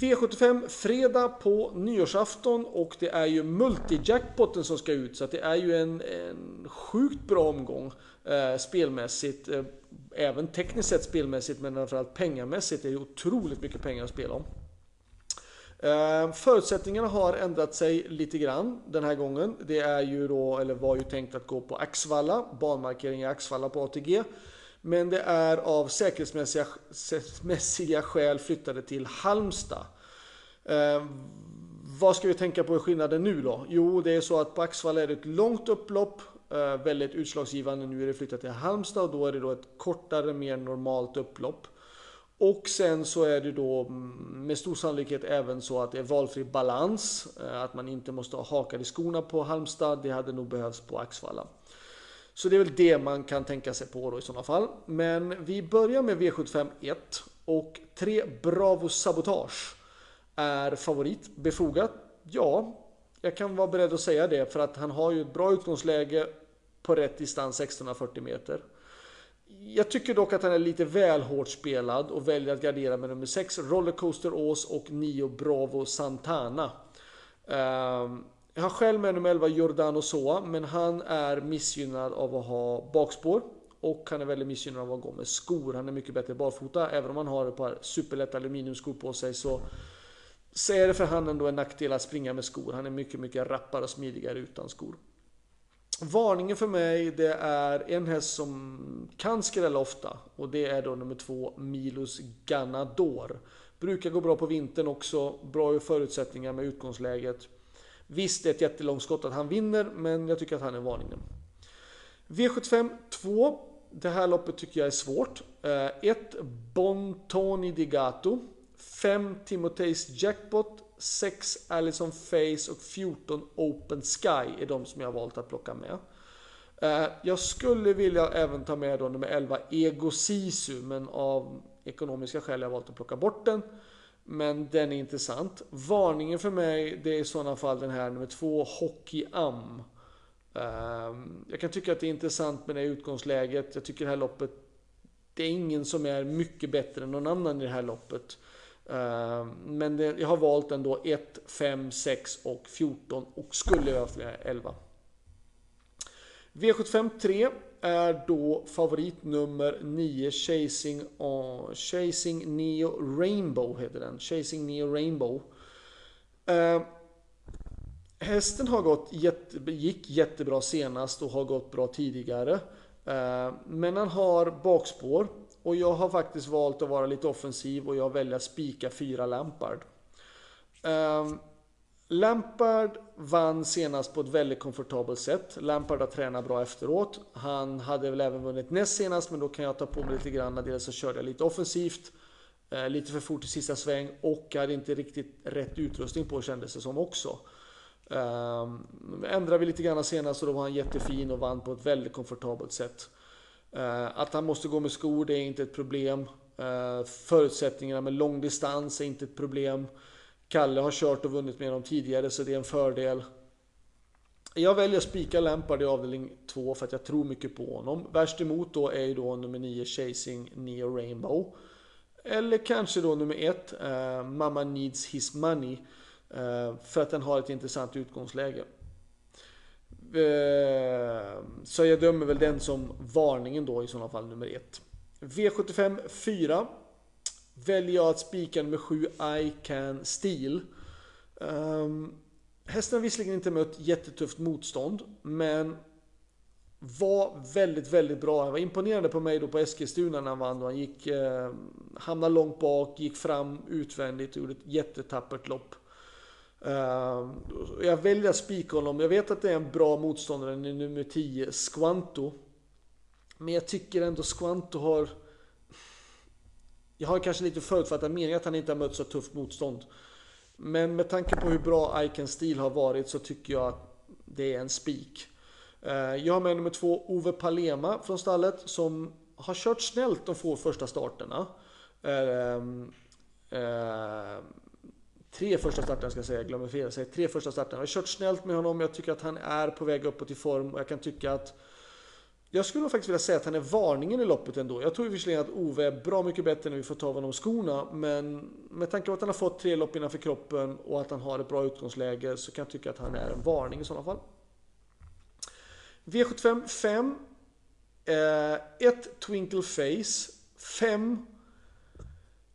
V75 fredag på nyårsafton och det är ju multijackpotten som ska ut så att det är ju en, en sjukt bra omgång eh, spelmässigt. Eh, även tekniskt sett spelmässigt men framförallt pengamässigt. Det är ju otroligt mycket pengar att spela om. Eh, förutsättningarna har ändrat sig lite grann den här gången. Det är ju då, eller var ju tänkt att gå på Axvalla, banmarkering i Axvalla på ATG. Men det är av säkerhetsmässiga skäl flyttade till Halmstad. Eh, vad ska vi tänka på i skillnaden nu då? Jo, det är så att på Axvalla är det ett långt upplopp, eh, väldigt utslagsgivande. Nu är det flyttat till Halmstad och då är det då ett kortare, mer normalt upplopp. Och sen så är det då mm, med stor sannolikhet även så att det är valfri balans. Eh, att man inte måste ha hakar i skorna på Halmstad. Det hade nog behövts på Axvalla. Så det är väl det man kan tänka sig på då i sådana fall. Men vi börjar med V75 1 och 3 Bravo Sabotage är favorit. Befogat? Ja, jag kan vara beredd att säga det för att han har ju ett bra utgångsläge på rätt distans 1640 meter. Jag tycker dock att han är lite väl hårt spelad och väljer att gardera med nummer 6 Rollercoaster Ås och 9 Bravo Santana. Um, jag har själv med nummer 11 Giordano Soa, men han är missgynnad av att ha bakspår. Och han är väldigt missgynnad av att gå med skor. Han är mycket bättre barfota. Även om han har ett par superlätta aluminiumskor på sig så, så är det för han ändå en nackdel att springa med skor. Han är mycket, mycket rappare och smidigare utan skor. Varningen för mig det är en häst som kan skrälla ofta och det är då nummer två Milos Ganador. Brukar gå bra på vintern också, bra förutsättningar med utgångsläget. Visst, det är ett jättelångt skott att han vinner, men jag tycker att han är varningen. V75 2. Det här loppet tycker jag är svårt. Eh, 1. Bontoni di Gato. 5. Timoteis Jackpot. 6. Allison Face och 14. Open Sky är de som jag har valt att plocka med. Eh, jag skulle vilja även ta med då nummer 11 Ego Sisu men av ekonomiska skäl har jag valt att plocka bort den. Men den är intressant. Varningen för mig det är i sådana fall den här nummer två Hockey Am. Ehm, jag kan tycka att det är intressant med det utgångsläget. Jag tycker det här loppet det är ingen som är mycket bättre än någon annan i det här loppet. Ehm, men jag har valt ändå 1, 5, 6 och 14 och skulle jag ha 11. V75 3 är då favorit nummer 9 Chasing, uh, Chasing Neo Rainbow heter den. Chasing Neo Rainbow. Uh, hästen har gått jätte, gick jättebra senast och har gått bra tidigare. Uh, men han har bakspår och jag har faktiskt valt att vara lite offensiv och jag väljer att spika fyra Lampard. Uh, Lampard vann senast på ett väldigt komfortabelt sätt. Lampard har tränat bra efteråt. Han hade väl även vunnit näst senast, men då kan jag ta på mig lite grann. Dels så körde jag lite offensivt, eh, lite för fort i sista sväng och hade inte riktigt rätt utrustning på kändes det som också. Um, ändrade vi lite grann senast och då var han jättefin och vann på ett väldigt komfortabelt sätt. Uh, att han måste gå med skor, det är inte ett problem. Uh, förutsättningarna med lång distans är inte ett problem. Kalle har kört och vunnit med dem tidigare så det är en fördel. Jag väljer att spika Lampard i avdelning 2 för att jag tror mycket på honom. Värst emot då är ju då nummer 9 Chasing Neo Rainbow. Eller kanske då nummer 1 eh, Mamma Needs His Money. Eh, för att den har ett intressant utgångsläge. Eh, så jag dömer väl den som varningen då i sådana fall nummer 1. V75 4 väljer jag att spika nummer 7 I Can Steal. Um, ehm, hästen har visserligen inte mött jättetufft motstånd, men var väldigt, väldigt bra. Han var imponerande på mig då på Eskilstuna när han vann. Han gick, eh, hamnade långt bak, gick fram utvändigt och gjorde ett jättetappert lopp. Uh, jag väljer att spika honom. Jag vet att det är en bra motståndare, nummer 10, Squanto. Men jag tycker ändå Squanto har jag har kanske lite förutfattad mening att han inte har mött så tufft motstånd. Men med tanke på hur bra Icon Steel har varit så tycker jag att det är en spik. Eh, jag har med nummer två Ove Palema från stallet som har kört snällt de få första starterna. Eh, eh, tre första starterna ska jag säga, jag glömmer fel. Jag tre första starterna. Jag har kört snällt med honom, jag tycker att han är på väg uppåt i form och jag kan tycka att jag skulle nog faktiskt vilja säga att han är varningen i loppet ändå. Jag tror visserligen att Ove är bra mycket bättre när vi får ta av honom skorna. Men med tanke på att han har fått tre lopp innanför kroppen och att han har ett bra utgångsläge så kan jag tycka att han är en varning i sådana fall. V75 5. 1 eh, Twinkle Face. 5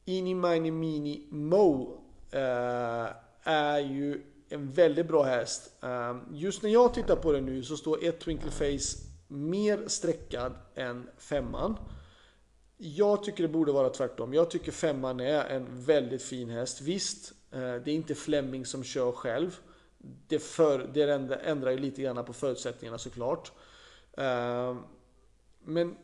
ini mini Mini Mo. Eh, är ju en väldigt bra häst. Eh, just när jag tittar på den nu så står 1 Twinkle Face mer streckad än femman. Jag tycker det borde vara tvärtom. Jag tycker femman är en väldigt fin häst. Visst, eh, det är inte Fleming som kör själv. Det, för, det ändrar ju lite grann på förutsättningarna såklart. Eh, men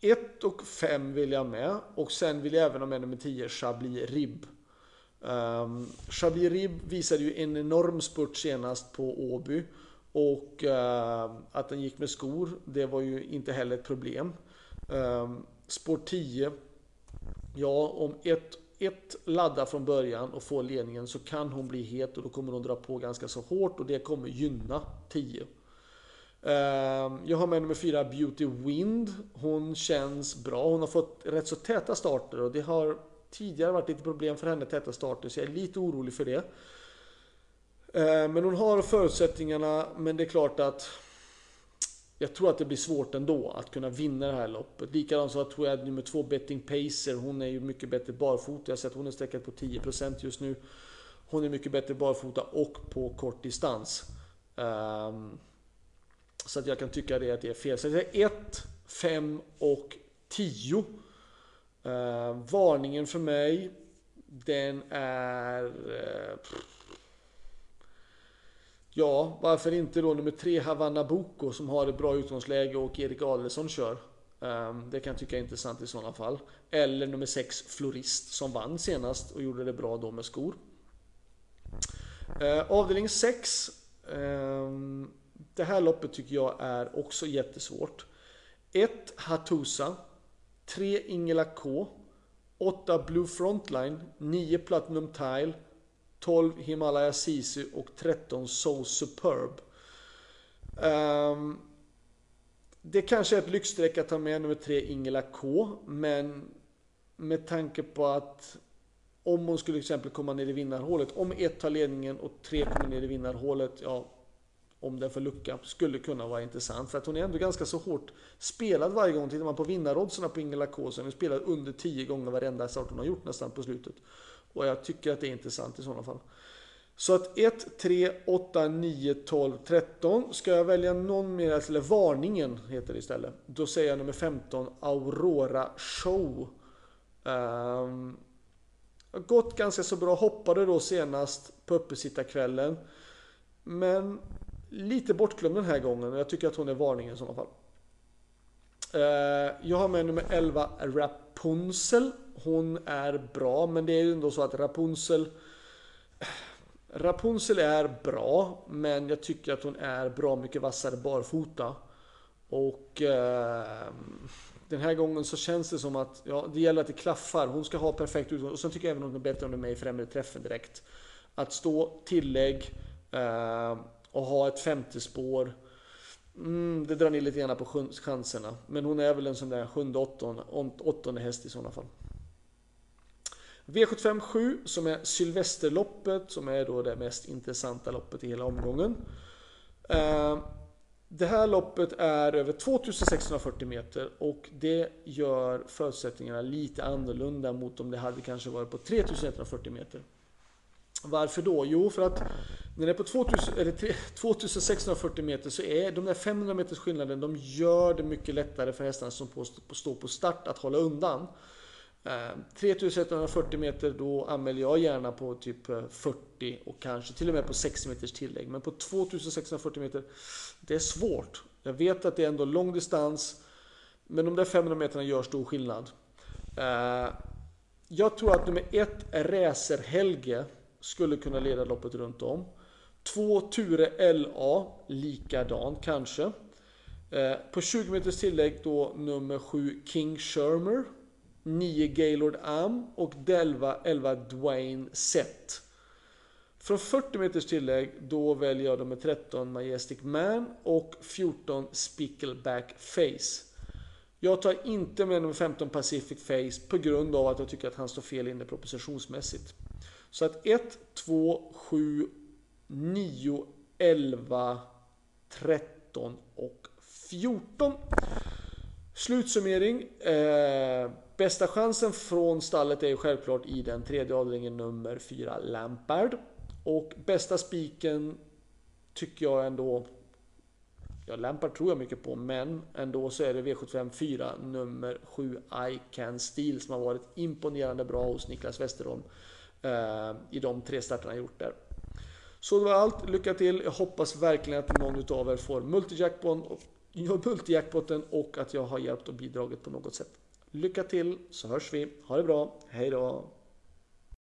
1 och 5 vill jag med. Och sen vill jag även ha med nummer 10, Chablis Rib. Um, Chablis Rib visade ju en enorm spurt senast på Åby. Och uh, att den gick med skor, det var ju inte heller ett problem. Um, spår 10. Ja, om ett, ett laddar från början och får ledningen så kan hon bli het och då kommer hon dra på ganska så hårt och det kommer gynna 10. Ehm, jag har med nummer 4 Beauty Wind. Hon känns bra. Hon har fått rätt så täta starter och det har tidigare varit lite problem för henne täta starter så jag är lite orolig för det. Eh, men hon har förutsättningarna men det är klart att jag tror att det blir svårt ändå att kunna vinna det här loppet. Likadant så tror jag att nummer två, Betting Pacer, hon är ju mycket bättre barfota. Jag har sett att hon är sträckad på 10% just nu. Hon är mycket bättre barfota och på kort distans. Ehm, så att jag kan tycka det att det är fel. Så det är 1, 5 och 10. Ehm, varningen för mig, den är... Eh, ja, varför inte då nummer 3 Havanna Boko som har ett bra utgångsläge och Erik Adelsson kör. Ehm, det kan jag tycka är intressant i sådana fall. Eller nummer 6 Florist som vann senast och gjorde det bra då med skor. Ehm, avdelning 6. Ehm, det här loppet tycker jag är också jättesvårt. 1. Hatusa. 3. Ingela K. 8. Blue Frontline. 9. Platinum Tile. 12. Himalaya Sisu och 13. So Superb. Um, det kanske är ett lyxstreck att ta med nummer 3 Ingela K. Men med tanke på att om hon skulle till exempel komma ner i vinnarhålet. Om 1 tar ledningen och 3 kommer ner i vinnarhålet. Ja, om den får lucka skulle kunna vara intressant. För att hon är ändå ganska så hårt spelad varje gång. Tittar man på vinnaroddsen på Ingela K så är hon spelad under 10 gånger varenda start hon har gjort nästan på slutet. Och jag tycker att det är intressant i sådana fall. Så att 1, 3, 8, 9, 12, 13. Ska jag välja någon mer, alltså, eller varningen heter det istället. Då säger jag nummer 15, Aurora Show. Um, gått ganska så bra, hoppade då senast på uppesittarkvällen. Men lite bortglömd den här gången. och Jag tycker att hon är varningen i sådana fall. Uh, jag har med nummer 11 Rapunzel. Hon är bra, men det är ju ändå så att Rapunzel eh, Rapunzel är bra, men jag tycker att hon är bra mycket vassare barfota. Och eh, den här gången så känns det som att ja, det gäller att det klaffar. Hon ska ha perfekt utgång. Och sen tycker jag även att hon är bättre om mig är med i främre träffen direkt. Att stå tillägg. Eh, och ha ett femte spår. Mm, det drar ner lite grann på chanserna. Men hon är väl en sån där sjunde, åttonde, åttonde häst i sådana fall. V75 7 som är Sylvesterloppet som är då det mest intressanta loppet i hela omgången. Eh, det här loppet är över 2640 meter och det gör förutsättningarna lite annorlunda mot om det hade kanske varit på 3140 meter. Varför då? Jo, för att när det är på 2000, eller 2640 meter så är de där 500 meters skillnaden, de gör det mycket lättare för hästarna som står på start att hålla undan. Eh, 3140 meter då anmäler jag gärna på typ eh, 40 och kanske till och med på 60 meters tillägg. Men på 2640 meter, det är svårt. Jag vet att det är ändå lång distans, men de där 500 meterna gör stor skillnad. Eh, jag tror att nummer ett, Räser Helge, skulle kunna leda loppet runt om. Två Ture LA, likadan kanske. På 20 meters tillägg då nummer 7 King Shermer. 9 Gaylord Am och 11, 11 Dwayne Sett. Från 40 meters tillägg då väljer jag nummer 13 Majestic Man och 14 Spickleback Face. Jag tar inte med nummer 15 Pacific Face på grund av att jag tycker att han står fel inne propositionsmässigt. Så att 1, 2, 7, 9, 11, 13 och 14. Slutsummering. Eh, bästa chansen från stallet är ju självklart i den tredje avdelningen nummer 4 Lampard. Och bästa spiken tycker jag ändå Ja, Lampard tror jag mycket på, men ändå så är det V75 4 nummer 7 I Can Steel som har varit imponerande bra hos Niklas Westerholm eh, i de tre starterna han gjort där. Så det var allt. Lycka till. Jag hoppas verkligen att någon av er får multijackpoten och att jag har hjälpt och bidragit på något sätt. Lycka till så hörs vi. Ha det bra. Hej då.